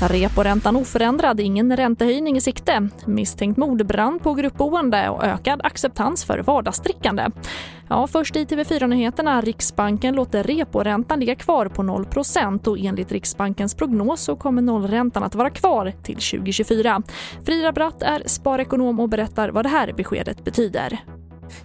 Reporäntan oförändrad, ingen räntehöjning i sikte. Misstänkt mordbrand på gruppboende och ökad acceptans för vardagsdrickande. Ja, först i TV4-nyheterna. Riksbanken låter reporäntan ligga kvar på 0% och enligt Riksbankens prognos så kommer nollräntan att vara kvar till 2024. Frida Bratt är sparekonom och berättar vad det här beskedet betyder.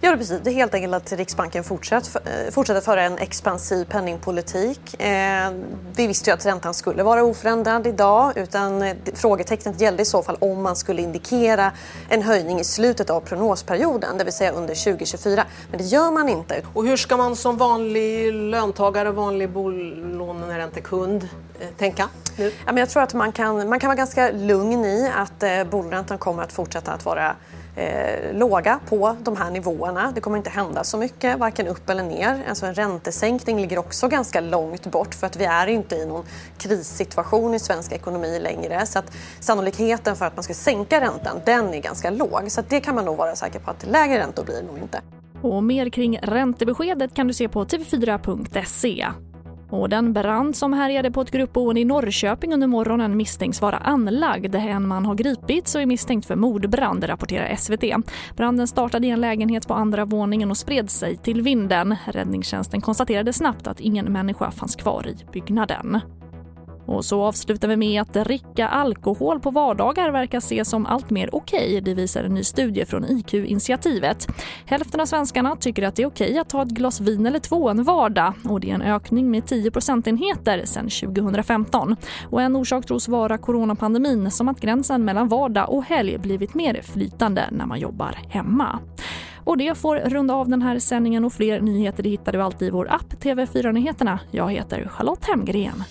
Ja, det betyder helt enkelt att Riksbanken fortsätter, eh, fortsätter föra en expansiv penningpolitik. Eh, vi visste ju att räntan skulle vara oförändrad idag utan frågetecknet gällde i så fall om man skulle indikera en höjning i slutet av prognosperioden, det vill säga under 2024. Men det gör man inte. Och hur ska man som vanlig löntagare och vanlig bolåneräntekund eh, tänka? Nu? Ja, men jag tror att man kan, man kan vara ganska lugn i att eh, bolåneräntan kommer att fortsätta att vara eh, låga på de här nivåerna. Det kommer inte hända så mycket, varken upp eller ner. Alltså en räntesänkning ligger också ganska långt bort för att vi är inte i någon krissituation i svensk ekonomi längre. Så att sannolikheten för att man ska sänka räntan, den är ganska låg. Så det kan man nog vara säker på att lägre räntor blir det nog inte. Och mer kring räntebeskedet kan du se på tv4.se. Och den brand som härjade på ett gruppboende i Norrköping under morgonen misstänks vara anlagd. En man har gripits och är misstänkt för mordbrand, rapporterar SVT. Branden startade i en lägenhet på andra våningen och spred sig till vinden. Räddningstjänsten konstaterade snabbt att ingen människa fanns kvar i byggnaden. Och så avslutar vi med att dricka alkohol på vardagar verkar ses som allt mer okej. Okay. Det visar en ny studie från IQ-initiativet. Hälften av svenskarna tycker att det är okej okay att ta ett glas vin eller två en vardag. Och det är en ökning med 10 procentenheter sedan 2015. Och en orsak tros vara coronapandemin som att gränsen mellan vardag och helg blivit mer flytande när man jobbar hemma. Och det får runda av den här sändningen och fler nyheter det hittar du alltid i vår app TV4 Nyheterna. Jag heter Charlotte Hemgren.